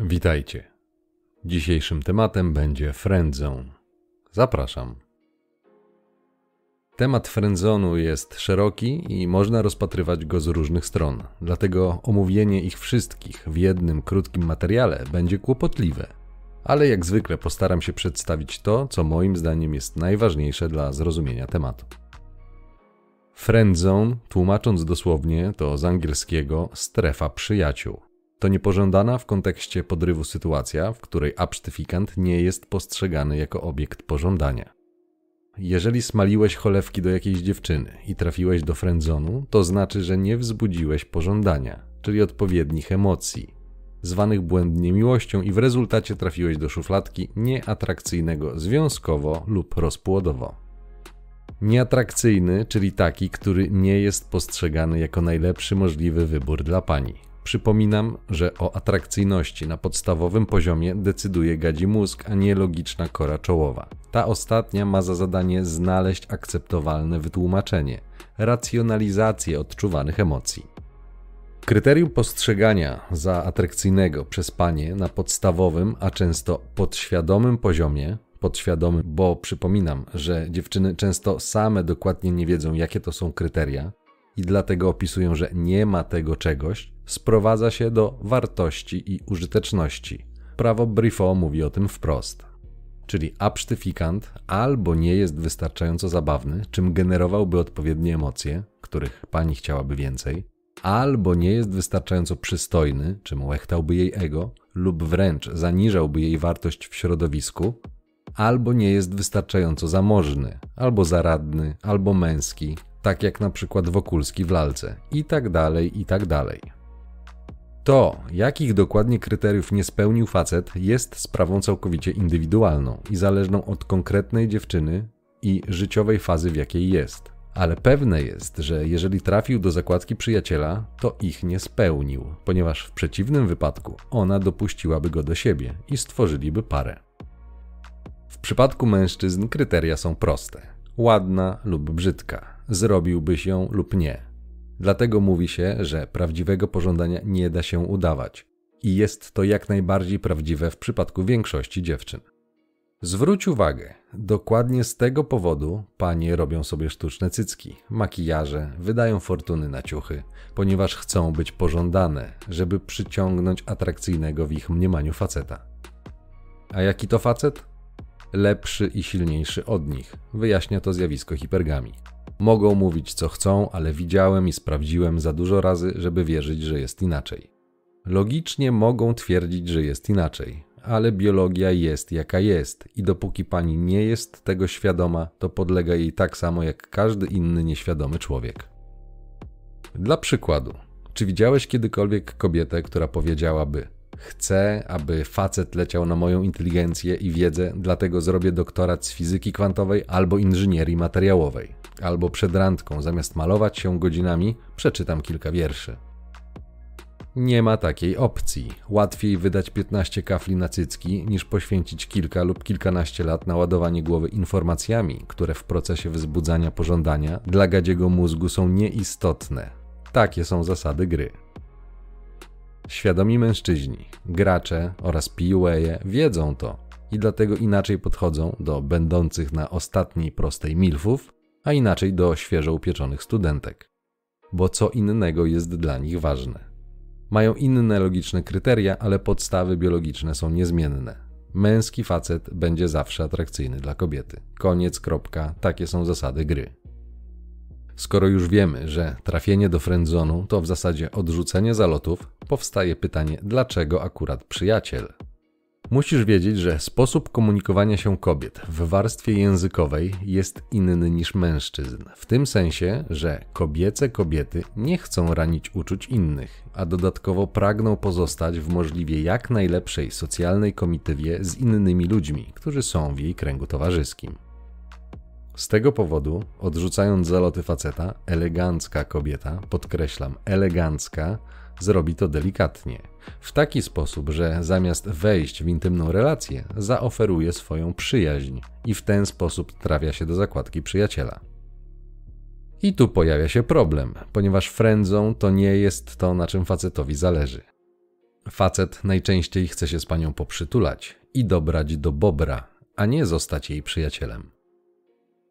Witajcie. Dzisiejszym tematem będzie friendzone. Zapraszam. Temat friendzonu jest szeroki i można rozpatrywać go z różnych stron, dlatego omówienie ich wszystkich w jednym krótkim materiale będzie kłopotliwe. Ale jak zwykle postaram się przedstawić to, co moim zdaniem jest najważniejsze dla zrozumienia tematu. Friendzone, tłumacząc dosłownie, to z angielskiego strefa przyjaciół. To niepożądana w kontekście podrywu sytuacja, w której absztyfikant nie jest postrzegany jako obiekt pożądania. Jeżeli smaliłeś cholewki do jakiejś dziewczyny i trafiłeś do frędzonu, to znaczy, że nie wzbudziłeś pożądania, czyli odpowiednich emocji, zwanych błędnie miłością i w rezultacie trafiłeś do szufladki nieatrakcyjnego związkowo lub rozpłodowo. Nieatrakcyjny, czyli taki, który nie jest postrzegany jako najlepszy możliwy wybór dla pani. Przypominam, że o atrakcyjności na podstawowym poziomie decyduje gadzi mózg, a nie logiczna kora czołowa. Ta ostatnia ma za zadanie znaleźć akceptowalne wytłumaczenie, racjonalizację odczuwanych emocji. Kryterium postrzegania za atrakcyjnego przez panie na podstawowym, a często podświadomym poziomie, podświadomym, bo przypominam, że dziewczyny często same dokładnie nie wiedzą, jakie to są kryteria, i dlatego opisują, że nie ma tego czegoś, sprowadza się do wartości i użyteczności. Prawo Brifo mówi o tym wprost. Czyli absztyfikant albo nie jest wystarczająco zabawny, czym generowałby odpowiednie emocje, których pani chciałaby więcej, albo nie jest wystarczająco przystojny, czym łechtałby jej ego, lub wręcz zaniżałby jej wartość w środowisku, albo nie jest wystarczająco zamożny, albo zaradny, albo męski, tak jak na przykład Wokulski w lalce, i tak dalej, i tak dalej. To, jakich dokładnie kryteriów nie spełnił facet, jest sprawą całkowicie indywidualną i zależną od konkretnej dziewczyny i życiowej fazy, w jakiej jest. Ale pewne jest, że jeżeli trafił do zakładki przyjaciela, to ich nie spełnił, ponieważ w przeciwnym wypadku ona dopuściłaby go do siebie i stworzyliby parę. W przypadku mężczyzn kryteria są proste: ładna lub brzydka, zrobiłbyś ją lub nie. Dlatego mówi się, że prawdziwego pożądania nie da się udawać. I jest to jak najbardziej prawdziwe w przypadku większości dziewczyn. Zwróć uwagę, dokładnie z tego powodu panie robią sobie sztuczne cycki, makijaże, wydają fortuny na ciuchy, ponieważ chcą być pożądane, żeby przyciągnąć atrakcyjnego w ich mniemaniu faceta. A jaki to facet? Lepszy i silniejszy od nich, wyjaśnia to zjawisko hipergami. Mogą mówić co chcą, ale widziałem i sprawdziłem za dużo razy, żeby wierzyć, że jest inaczej. Logicznie mogą twierdzić, że jest inaczej, ale biologia jest jaka jest i dopóki pani nie jest tego świadoma, to podlega jej tak samo jak każdy inny nieświadomy człowiek. Dla przykładu, czy widziałeś kiedykolwiek kobietę, która powiedziałaby: Chcę, aby facet leciał na moją inteligencję i wiedzę, dlatego zrobię doktorat z fizyki kwantowej albo inżynierii materiałowej albo przed randką, zamiast malować się godzinami, przeczytam kilka wierszy. Nie ma takiej opcji. Łatwiej wydać 15 kafli na cycki, niż poświęcić kilka lub kilkanaście lat na ładowanie głowy informacjami, które w procesie wzbudzania pożądania dla gadziego mózgu są nieistotne. Takie są zasady gry. Świadomi mężczyźni, gracze oraz PUA wiedzą to i dlatego inaczej podchodzą do będących na ostatniej prostej milfów a inaczej do świeżo upieczonych studentek. Bo co innego jest dla nich ważne. Mają inne logiczne kryteria, ale podstawy biologiczne są niezmienne. Męski facet będzie zawsze atrakcyjny dla kobiety. Koniec, kropka, takie są zasady gry. Skoro już wiemy, że trafienie do friendzonu to w zasadzie odrzucenie zalotów, powstaje pytanie, dlaczego akurat przyjaciel? Musisz wiedzieć, że sposób komunikowania się kobiet w warstwie językowej jest inny niż mężczyzn. W tym sensie, że kobiece kobiety nie chcą ranić uczuć innych, a dodatkowo pragną pozostać w możliwie jak najlepszej socjalnej komitywie z innymi ludźmi, którzy są w jej kręgu towarzyskim. Z tego powodu, odrzucając zaloty faceta, elegancka kobieta, podkreślam, elegancka, zrobi to delikatnie. W taki sposób, że zamiast wejść w intymną relację, zaoferuje swoją przyjaźń i w ten sposób trafia się do zakładki przyjaciela. I tu pojawia się problem, ponieważ frędzą to nie jest to, na czym facetowi zależy. Facet najczęściej chce się z panią poprzytulać i dobrać do bobra, a nie zostać jej przyjacielem.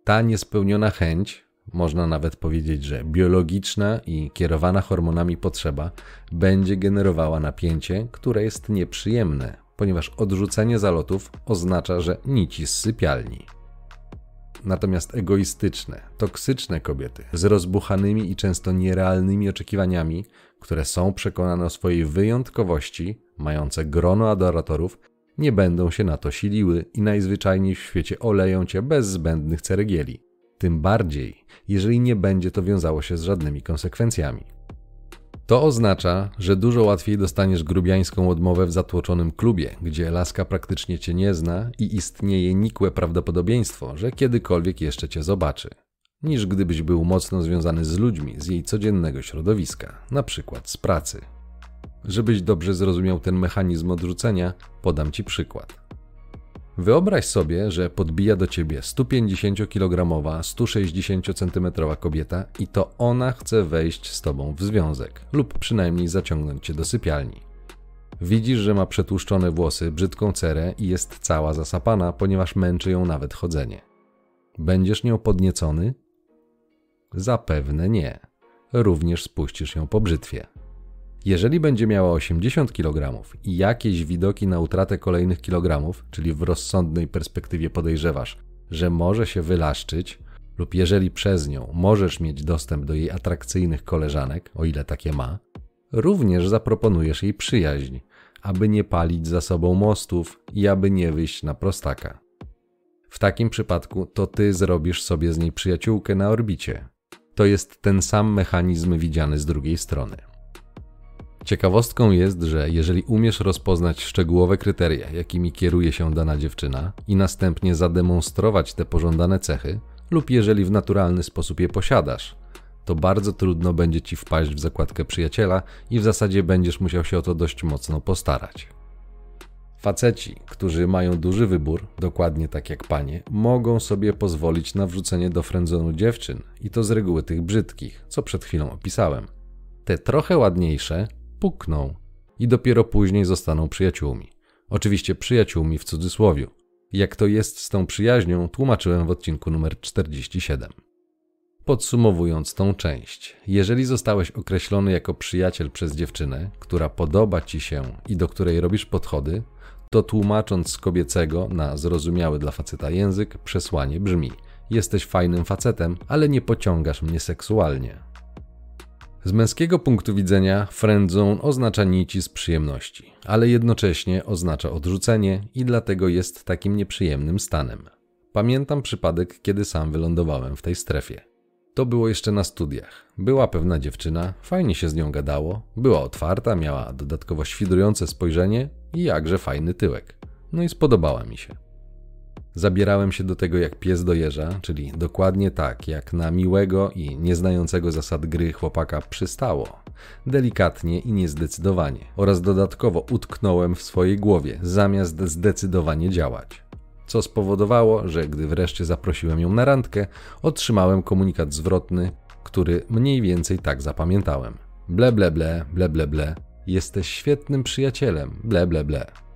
Ta niespełniona chęć, można nawet powiedzieć, że biologiczna i kierowana hormonami potrzeba, będzie generowała napięcie, które jest nieprzyjemne, ponieważ odrzucenie zalotów oznacza, że nici z sypialni. Natomiast egoistyczne, toksyczne kobiety z rozbuchanymi i często nierealnymi oczekiwaniami, które są przekonane o swojej wyjątkowości, mające grono adoratorów, nie będą się na to siliły i najzwyczajniej w świecie oleją cię bez zbędnych ceregieli. Tym bardziej, jeżeli nie będzie to wiązało się z żadnymi konsekwencjami. To oznacza, że dużo łatwiej dostaniesz grubiańską odmowę w zatłoczonym klubie, gdzie laska praktycznie cię nie zna i istnieje nikłe prawdopodobieństwo, że kiedykolwiek jeszcze cię zobaczy, niż gdybyś był mocno związany z ludźmi z jej codziennego środowiska, na przykład z pracy. Żebyś dobrze zrozumiał ten mechanizm odrzucenia, podam ci przykład. Wyobraź sobie, że podbija do ciebie 150-kilogramowa, 160-centymetrowa kobieta i to ona chce wejść z tobą w związek, lub przynajmniej zaciągnąć cię do sypialni. Widzisz, że ma przetłuszczone włosy, brzydką cerę i jest cała zasapana, ponieważ męczy ją nawet chodzenie. Będziesz nią podniecony? Zapewne nie. Również spuścisz ją po brzytwie. Jeżeli będzie miała 80 kg i jakieś widoki na utratę kolejnych kilogramów, czyli w rozsądnej perspektywie podejrzewasz, że może się wylaszczyć, lub jeżeli przez nią możesz mieć dostęp do jej atrakcyjnych koleżanek, o ile takie ma, również zaproponujesz jej przyjaźń, aby nie palić za sobą mostów i aby nie wyjść na prostaka. W takim przypadku to ty zrobisz sobie z niej przyjaciółkę na orbicie. To jest ten sam mechanizm widziany z drugiej strony. Ciekawostką jest, że jeżeli umiesz rozpoznać szczegółowe kryteria, jakimi kieruje się dana dziewczyna, i następnie zademonstrować te pożądane cechy, lub jeżeli w naturalny sposób je posiadasz, to bardzo trudno będzie ci wpaść w zakładkę przyjaciela i w zasadzie będziesz musiał się o to dość mocno postarać. Faceci, którzy mają duży wybór, dokładnie tak jak panie, mogą sobie pozwolić na wrzucenie do frędzonu dziewczyn i to z reguły tych brzydkich, co przed chwilą opisałem. Te trochę ładniejsze pukną i dopiero później zostaną przyjaciółmi. Oczywiście przyjaciółmi w cudzysłowie. Jak to jest z tą przyjaźnią, tłumaczyłem w odcinku numer 47. Podsumowując tą część, jeżeli zostałeś określony jako przyjaciel przez dziewczynę, która podoba ci się i do której robisz podchody, to tłumacząc z kobiecego na zrozumiały dla faceta język, przesłanie brzmi: Jesteś fajnym facetem, ale nie pociągasz mnie seksualnie. Z męskiego punktu widzenia friendzone oznacza nici z przyjemności, ale jednocześnie oznacza odrzucenie i dlatego jest takim nieprzyjemnym stanem. Pamiętam przypadek, kiedy sam wylądowałem w tej strefie. To było jeszcze na studiach. Była pewna dziewczyna, fajnie się z nią gadało, była otwarta, miała dodatkowo świdrujące spojrzenie i jakże fajny tyłek. No i spodobała mi się. Zabierałem się do tego jak pies do jeża, czyli dokładnie tak, jak na miłego i nieznającego zasad gry chłopaka przystało. Delikatnie i niezdecydowanie. Oraz dodatkowo utknąłem w swojej głowie, zamiast zdecydowanie działać. Co spowodowało, że gdy wreszcie zaprosiłem ją na randkę, otrzymałem komunikat zwrotny, który mniej więcej tak zapamiętałem. Ble ble ble, ble ble ble. Jesteś świetnym przyjacielem, ble ble ble.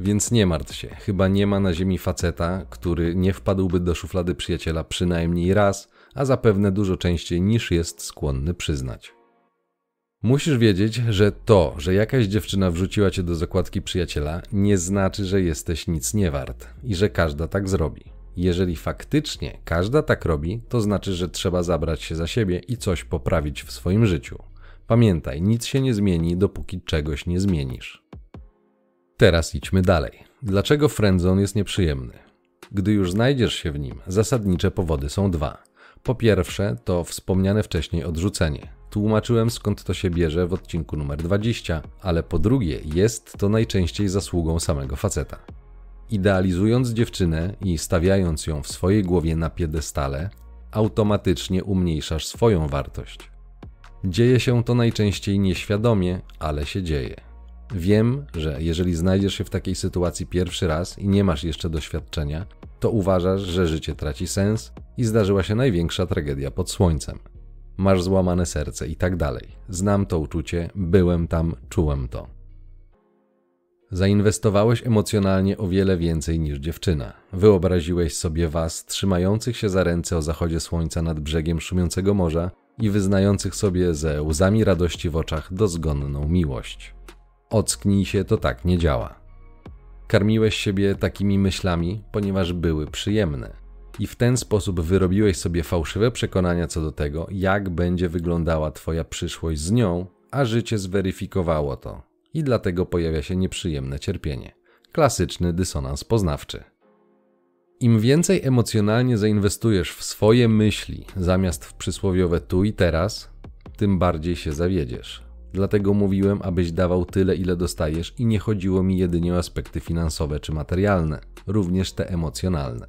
Więc nie martw się, chyba nie ma na ziemi faceta, który nie wpadłby do szuflady przyjaciela przynajmniej raz, a zapewne dużo częściej niż jest skłonny przyznać. Musisz wiedzieć, że to, że jakaś dziewczyna wrzuciła cię do zakładki przyjaciela, nie znaczy, że jesteś nic nie wart i że każda tak zrobi. Jeżeli faktycznie każda tak robi, to znaczy, że trzeba zabrać się za siebie i coś poprawić w swoim życiu. Pamiętaj, nic się nie zmieni, dopóki czegoś nie zmienisz. Teraz idźmy dalej. Dlaczego friendzone jest nieprzyjemny? Gdy już znajdziesz się w nim, zasadnicze powody są dwa. Po pierwsze, to wspomniane wcześniej odrzucenie. Tłumaczyłem skąd to się bierze w odcinku numer 20, ale po drugie, jest to najczęściej zasługą samego faceta. Idealizując dziewczynę i stawiając ją w swojej głowie na piedestale, automatycznie umniejszasz swoją wartość. Dzieje się to najczęściej nieświadomie, ale się dzieje. Wiem, że jeżeli znajdziesz się w takiej sytuacji pierwszy raz i nie masz jeszcze doświadczenia, to uważasz, że życie traci sens i zdarzyła się największa tragedia pod słońcem. Masz złamane serce i tak dalej. Znam to uczucie, byłem tam, czułem to. Zainwestowałeś emocjonalnie o wiele więcej niż dziewczyna. Wyobraziłeś sobie was trzymających się za ręce o zachodzie słońca nad brzegiem szumiącego morza i wyznających sobie ze łzami radości w oczach dozgonną miłość. Ocknij się, to tak nie działa. Karmiłeś siebie takimi myślami, ponieważ były przyjemne. I w ten sposób wyrobiłeś sobie fałszywe przekonania co do tego, jak będzie wyglądała Twoja przyszłość z nią, a życie zweryfikowało to. I dlatego pojawia się nieprzyjemne cierpienie. Klasyczny dysonans poznawczy. Im więcej emocjonalnie zainwestujesz w swoje myśli zamiast w przysłowiowe tu i teraz, tym bardziej się zawiedziesz. Dlatego mówiłem, abyś dawał tyle, ile dostajesz, i nie chodziło mi jedynie o aspekty finansowe czy materialne, również te emocjonalne.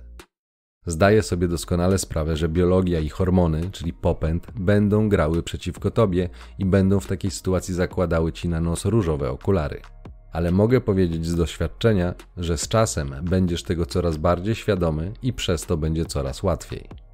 Zdaję sobie doskonale sprawę, że biologia i hormony, czyli popęd, będą grały przeciwko tobie i będą w takiej sytuacji zakładały ci na nos różowe okulary ale mogę powiedzieć z doświadczenia, że z czasem będziesz tego coraz bardziej świadomy i przez to będzie coraz łatwiej.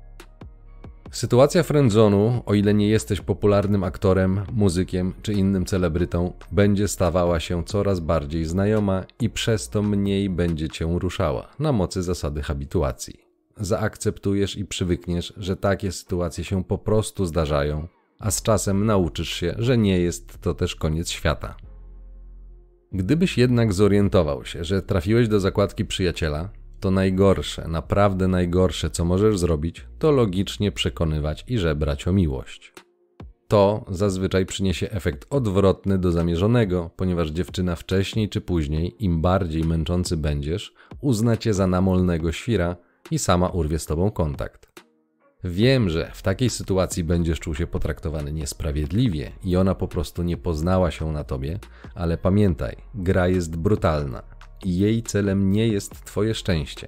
Sytuacja friendzonu, o ile nie jesteś popularnym aktorem, muzykiem czy innym celebrytą, będzie stawała się coraz bardziej znajoma i przez to mniej będzie cię ruszała na mocy zasady habituacji. Zaakceptujesz i przywykniesz, że takie sytuacje się po prostu zdarzają, a z czasem nauczysz się, że nie jest to też koniec świata. Gdybyś jednak zorientował się, że trafiłeś do zakładki przyjaciela, to najgorsze, naprawdę najgorsze, co możesz zrobić, to logicznie przekonywać i żebrać o miłość. To zazwyczaj przyniesie efekt odwrotny do zamierzonego, ponieważ dziewczyna wcześniej czy później, im bardziej męczący będziesz, uzna cię za namolnego świra i sama urwie z tobą kontakt. Wiem, że w takiej sytuacji będziesz czuł się potraktowany niesprawiedliwie i ona po prostu nie poznała się na tobie, ale pamiętaj, gra jest brutalna i jej celem nie jest twoje szczęście.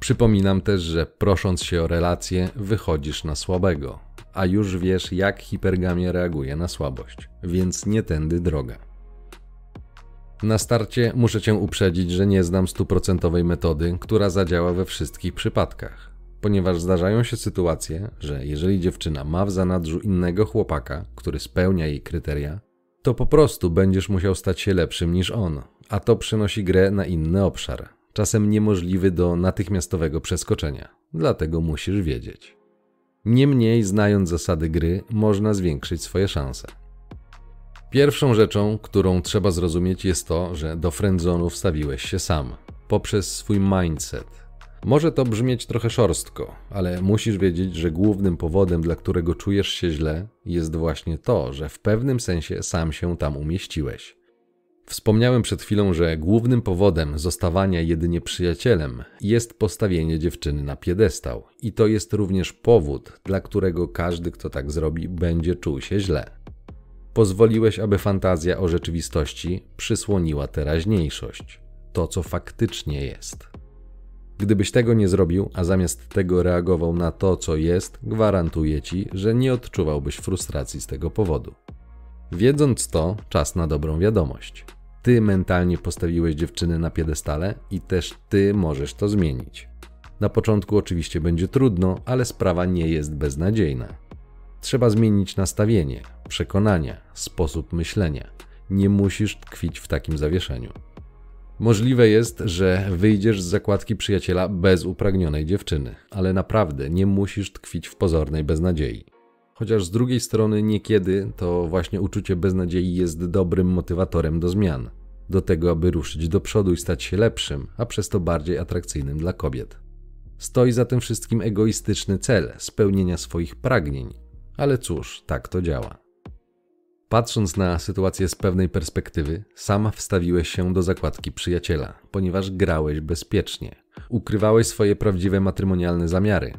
Przypominam też, że prosząc się o relację, wychodzisz na słabego, a już wiesz, jak hipergamia reaguje na słabość, więc nie tędy droga. Na starcie muszę cię uprzedzić, że nie znam stuprocentowej metody, która zadziała we wszystkich przypadkach ponieważ zdarzają się sytuacje, że jeżeli dziewczyna ma w zanadrzu innego chłopaka, który spełnia jej kryteria, to po prostu będziesz musiał stać się lepszym niż on, a to przynosi grę na inny obszar, czasem niemożliwy do natychmiastowego przeskoczenia, dlatego musisz wiedzieć. Niemniej, znając zasady gry, można zwiększyć swoje szanse. Pierwszą rzeczą, którą trzeba zrozumieć, jest to, że do friendzonu wstawiłeś się sam, poprzez swój mindset, może to brzmieć trochę szorstko, ale musisz wiedzieć, że głównym powodem, dla którego czujesz się źle, jest właśnie to, że w pewnym sensie sam się tam umieściłeś. Wspomniałem przed chwilą, że głównym powodem zostawania jedynie przyjacielem jest postawienie dziewczyny na piedestał, i to jest również powód, dla którego każdy, kto tak zrobi, będzie czuł się źle. Pozwoliłeś, aby fantazja o rzeczywistości przysłoniła teraźniejszość, to co faktycznie jest. Gdybyś tego nie zrobił, a zamiast tego reagował na to, co jest, gwarantuję ci, że nie odczuwałbyś frustracji z tego powodu. Wiedząc to, czas na dobrą wiadomość. Ty mentalnie postawiłeś dziewczyny na piedestale i też ty możesz to zmienić. Na początku oczywiście będzie trudno, ale sprawa nie jest beznadziejna. Trzeba zmienić nastawienie, przekonania, sposób myślenia. Nie musisz tkwić w takim zawieszeniu. Możliwe jest, że wyjdziesz z zakładki przyjaciela bez upragnionej dziewczyny, ale naprawdę nie musisz tkwić w pozornej beznadziei. Chociaż z drugiej strony niekiedy to właśnie uczucie beznadziei jest dobrym motywatorem do zmian, do tego, aby ruszyć do przodu i stać się lepszym, a przez to bardziej atrakcyjnym dla kobiet. Stoi za tym wszystkim egoistyczny cel spełnienia swoich pragnień, ale cóż, tak to działa. Patrząc na sytuację z pewnej perspektywy, sam wstawiłeś się do zakładki przyjaciela, ponieważ grałeś bezpiecznie. Ukrywałeś swoje prawdziwe matrymonialne zamiary.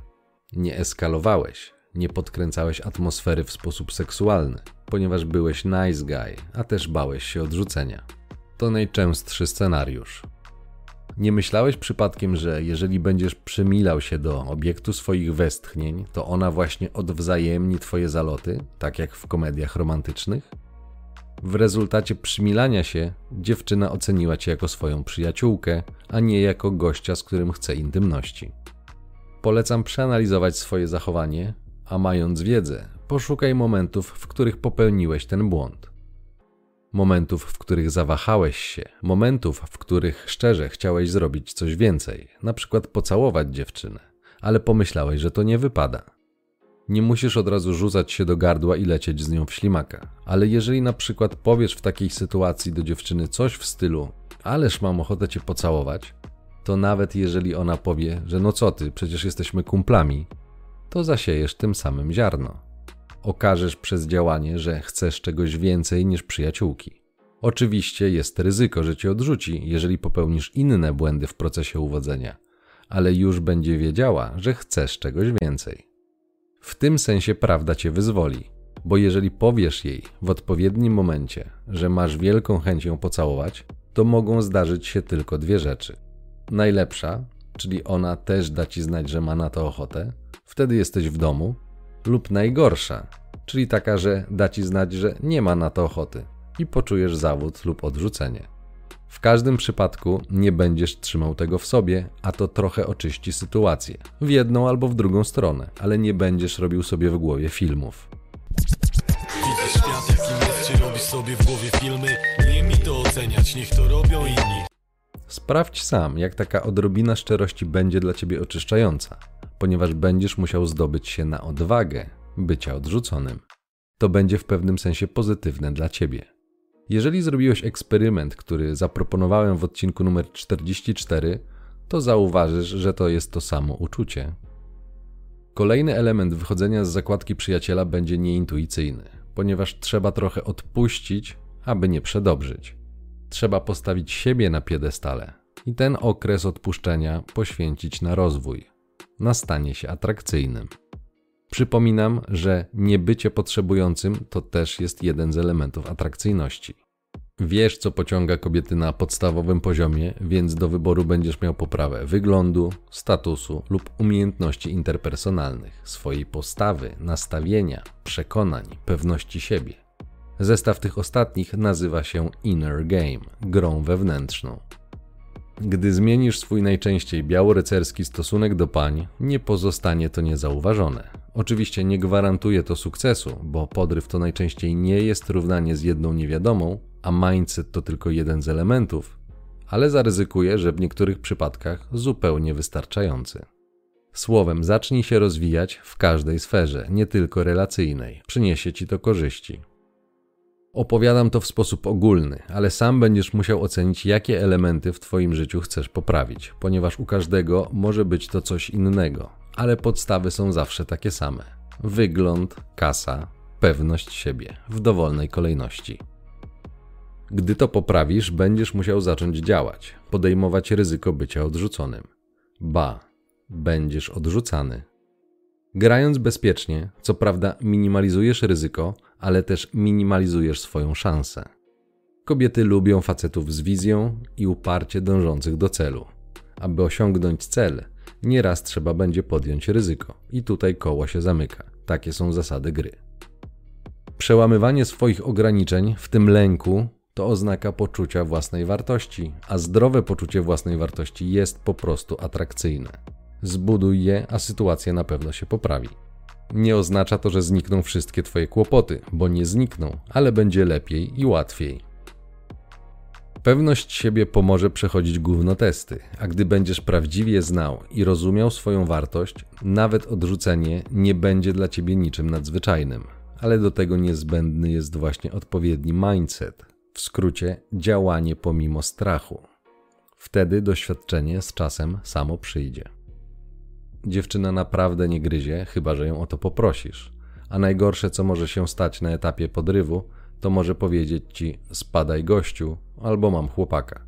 Nie eskalowałeś, nie podkręcałeś atmosfery w sposób seksualny, ponieważ byłeś nice guy, a też bałeś się odrzucenia. To najczęstszy scenariusz. Nie myślałeś przypadkiem, że jeżeli będziesz przymilał się do obiektu swoich westchnień, to ona właśnie odwzajemni twoje zaloty, tak jak w komediach romantycznych? W rezultacie przymilania się dziewczyna oceniła cię jako swoją przyjaciółkę, a nie jako gościa, z którym chce intymności. Polecam przeanalizować swoje zachowanie, a mając wiedzę, poszukaj momentów, w których popełniłeś ten błąd. Momentów, w których zawahałeś się, momentów, w których szczerze chciałeś zrobić coś więcej, na przykład pocałować dziewczynę, ale pomyślałeś, że to nie wypada. Nie musisz od razu rzucać się do gardła i lecieć z nią w ślimaka, ale jeżeli na przykład powiesz w takiej sytuacji do dziewczyny coś w stylu ależ mam ochotę cię pocałować, to nawet jeżeli ona powie, że no co ty, przecież jesteśmy kumplami, to zasiejesz tym samym ziarno. Okażesz przez działanie, że chcesz czegoś więcej niż przyjaciółki. Oczywiście jest ryzyko, że cię odrzuci, jeżeli popełnisz inne błędy w procesie uwodzenia, ale już będzie wiedziała, że chcesz czegoś więcej. W tym sensie prawda cię wyzwoli, bo jeżeli powiesz jej w odpowiednim momencie, że masz wielką chęć ją pocałować, to mogą zdarzyć się tylko dwie rzeczy. Najlepsza, czyli ona też da ci znać, że ma na to ochotę, wtedy jesteś w domu, lub najgorsza, czyli taka, że da ci znać, że nie ma na to ochoty i poczujesz zawód lub odrzucenie. W każdym przypadku nie będziesz trzymał tego w sobie, a to trochę oczyści sytuację w jedną albo w drugą stronę, ale nie będziesz robił sobie w głowie filmów. Widzisz świat jakim jest, czy robisz sobie w głowie filmy? Nie mi to oceniać, niech to robią inni. Sprawdź sam, jak taka odrobina szczerości będzie dla ciebie oczyszczająca, ponieważ będziesz musiał zdobyć się na odwagę bycia odrzuconym. To będzie w pewnym sensie pozytywne dla ciebie. Jeżeli zrobiłeś eksperyment, który zaproponowałem w odcinku numer 44, to zauważysz, że to jest to samo uczucie. Kolejny element wychodzenia z zakładki przyjaciela będzie nieintuicyjny, ponieważ trzeba trochę odpuścić, aby nie przedobrzyć. Trzeba postawić siebie na piedestale i ten okres odpuszczenia poświęcić na rozwój, na stanie się atrakcyjnym. Przypominam, że niebycie potrzebującym to też jest jeden z elementów atrakcyjności. Wiesz, co pociąga kobiety na podstawowym poziomie, więc do wyboru będziesz miał poprawę wyglądu, statusu lub umiejętności interpersonalnych, swojej postawy, nastawienia, przekonań, pewności siebie. Zestaw tych ostatnich nazywa się Inner Game grą wewnętrzną. Gdy zmienisz swój najczęściej białorycerski stosunek do pań, nie pozostanie to niezauważone. Oczywiście nie gwarantuje to sukcesu, bo podryw to najczęściej nie jest równanie z jedną niewiadomą, a mindset to tylko jeden z elementów, ale zaryzykuję, że w niektórych przypadkach zupełnie wystarczający. Słowem, zacznij się rozwijać w każdej sferze, nie tylko relacyjnej. Przyniesie ci to korzyści. Opowiadam to w sposób ogólny, ale sam będziesz musiał ocenić, jakie elementy w Twoim życiu chcesz poprawić, ponieważ u każdego może być to coś innego, ale podstawy są zawsze takie same: wygląd, kasa, pewność siebie w dowolnej kolejności. Gdy to poprawisz, będziesz musiał zacząć działać, podejmować ryzyko bycia odrzuconym. Ba, będziesz odrzucany. Grając bezpiecznie, co prawda minimalizujesz ryzyko, ale też minimalizujesz swoją szansę. Kobiety lubią facetów z wizją i uparcie dążących do celu. Aby osiągnąć cel, nieraz trzeba będzie podjąć ryzyko, i tutaj koło się zamyka. Takie są zasady gry. Przełamywanie swoich ograniczeń, w tym lęku, to oznaka poczucia własnej wartości, a zdrowe poczucie własnej wartości jest po prostu atrakcyjne. Zbuduj je, a sytuacja na pewno się poprawi. Nie oznacza to, że znikną wszystkie Twoje kłopoty, bo nie znikną, ale będzie lepiej i łatwiej. Pewność siebie pomoże przechodzić gównotesty, a gdy będziesz prawdziwie znał i rozumiał swoją wartość, nawet odrzucenie nie będzie dla ciebie niczym nadzwyczajnym. Ale do tego niezbędny jest właśnie odpowiedni mindset, w skrócie działanie pomimo strachu. Wtedy doświadczenie z czasem samo przyjdzie. Dziewczyna naprawdę nie gryzie, chyba że ją o to poprosisz. A najgorsze, co może się stać na etapie podrywu, to może powiedzieć ci: spadaj gościu, albo mam chłopaka.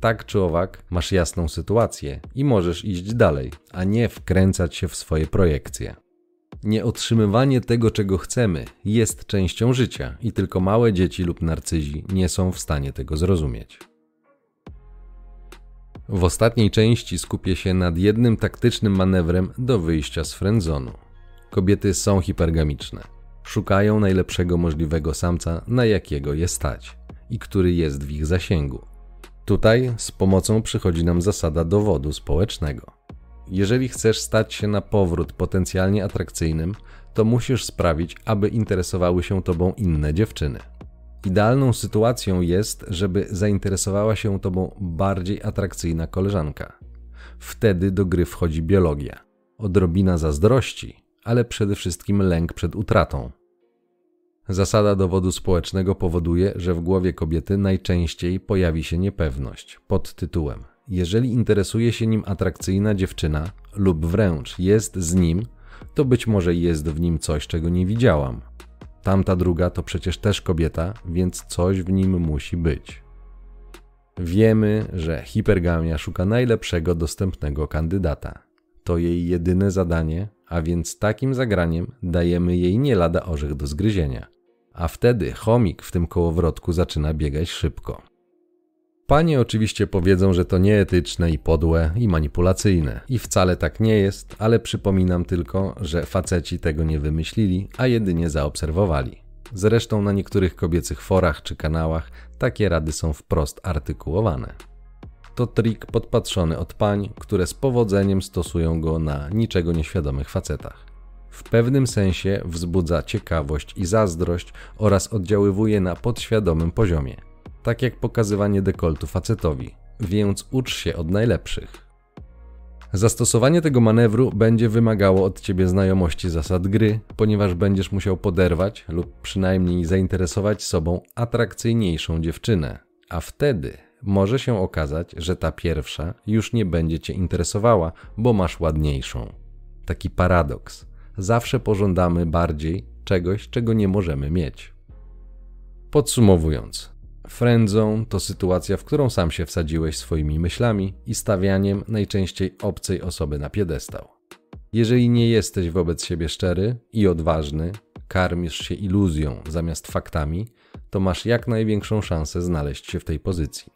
Tak czy owak, masz jasną sytuację i możesz iść dalej, a nie wkręcać się w swoje projekcje. Nieotrzymywanie tego, czego chcemy, jest częścią życia i tylko małe dzieci lub narcyzi nie są w stanie tego zrozumieć. W ostatniej części skupię się nad jednym taktycznym manewrem do wyjścia z frędzonu. Kobiety są hipergamiczne. Szukają najlepszego możliwego samca, na jakiego je stać i który jest w ich zasięgu. Tutaj z pomocą przychodzi nam zasada dowodu społecznego. Jeżeli chcesz stać się na powrót potencjalnie atrakcyjnym, to musisz sprawić, aby interesowały się tobą inne dziewczyny. Idealną sytuacją jest, żeby zainteresowała się tobą bardziej atrakcyjna koleżanka. Wtedy do gry wchodzi biologia, odrobina zazdrości, ale przede wszystkim lęk przed utratą. Zasada dowodu społecznego powoduje, że w głowie kobiety najczęściej pojawi się niepewność pod tytułem: Jeżeli interesuje się nim atrakcyjna dziewczyna lub wręcz jest z nim, to być może jest w nim coś, czego nie widziałam. Tamta druga to przecież też kobieta, więc coś w nim musi być. Wiemy, że hipergamia szuka najlepszego dostępnego kandydata. To jej jedyne zadanie, a więc takim zagraniem dajemy jej nie lada orzech do zgryzienia. A wtedy chomik w tym kołowrotku zaczyna biegać szybko. Panie oczywiście powiedzą, że to nieetyczne i podłe i manipulacyjne. I wcale tak nie jest, ale przypominam tylko, że faceci tego nie wymyślili, a jedynie zaobserwowali. Zresztą na niektórych kobiecych forach czy kanałach takie rady są wprost artykułowane. To trik podpatrzony od pań, które z powodzeniem stosują go na niczego nieświadomych facetach. W pewnym sensie wzbudza ciekawość i zazdrość oraz oddziaływuje na podświadomym poziomie – tak jak pokazywanie dekoltu facetowi, więc ucz się od najlepszych. Zastosowanie tego manewru będzie wymagało od ciebie znajomości zasad gry, ponieważ będziesz musiał poderwać lub przynajmniej zainteresować sobą atrakcyjniejszą dziewczynę, a wtedy może się okazać, że ta pierwsza już nie będzie cię interesowała, bo masz ładniejszą. Taki paradoks. Zawsze pożądamy bardziej czegoś, czego nie możemy mieć. Podsumowując, Friendzone to sytuacja, w którą sam się wsadziłeś swoimi myślami i stawianiem najczęściej obcej osoby na piedestał. Jeżeli nie jesteś wobec siebie szczery i odważny, karmisz się iluzją zamiast faktami, to masz jak największą szansę znaleźć się w tej pozycji.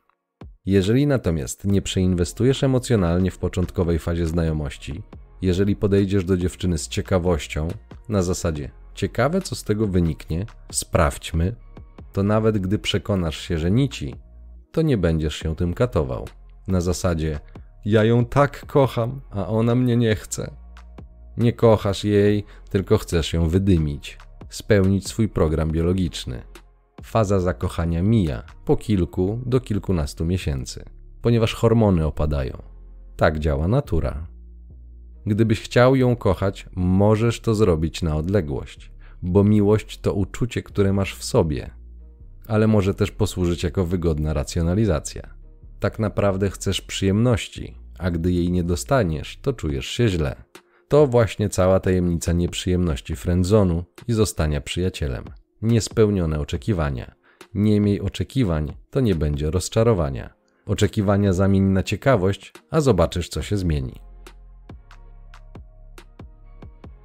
Jeżeli natomiast nie przeinwestujesz emocjonalnie w początkowej fazie znajomości, jeżeli podejdziesz do dziewczyny z ciekawością, na zasadzie ciekawe co z tego wyniknie, sprawdźmy, to nawet gdy przekonasz się, że nici, to nie będziesz się tym katował. Na zasadzie, ja ją tak kocham, a ona mnie nie chce. Nie kochasz jej, tylko chcesz ją wydymić, spełnić swój program biologiczny. Faza zakochania mija po kilku do kilkunastu miesięcy, ponieważ hormony opadają. Tak działa natura. Gdybyś chciał ją kochać, możesz to zrobić na odległość, bo miłość to uczucie, które masz w sobie, ale może też posłużyć jako wygodna racjonalizacja. Tak naprawdę chcesz przyjemności, a gdy jej nie dostaniesz, to czujesz się źle. To właśnie cała tajemnica nieprzyjemności friendzonu i zostania przyjacielem. Niespełnione oczekiwania. Nie miej oczekiwań, to nie będzie rozczarowania. Oczekiwania zamień na ciekawość, a zobaczysz, co się zmieni.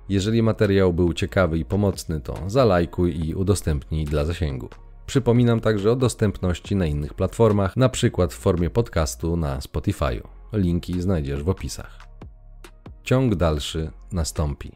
Jeżeli materiał był ciekawy i pomocny, to zalajkuj i udostępnij dla zasięgu. Przypominam także o dostępności na innych platformach, na przykład w formie podcastu na Spotify. Linki znajdziesz w opisach. Ciąg dalszy nastąpi.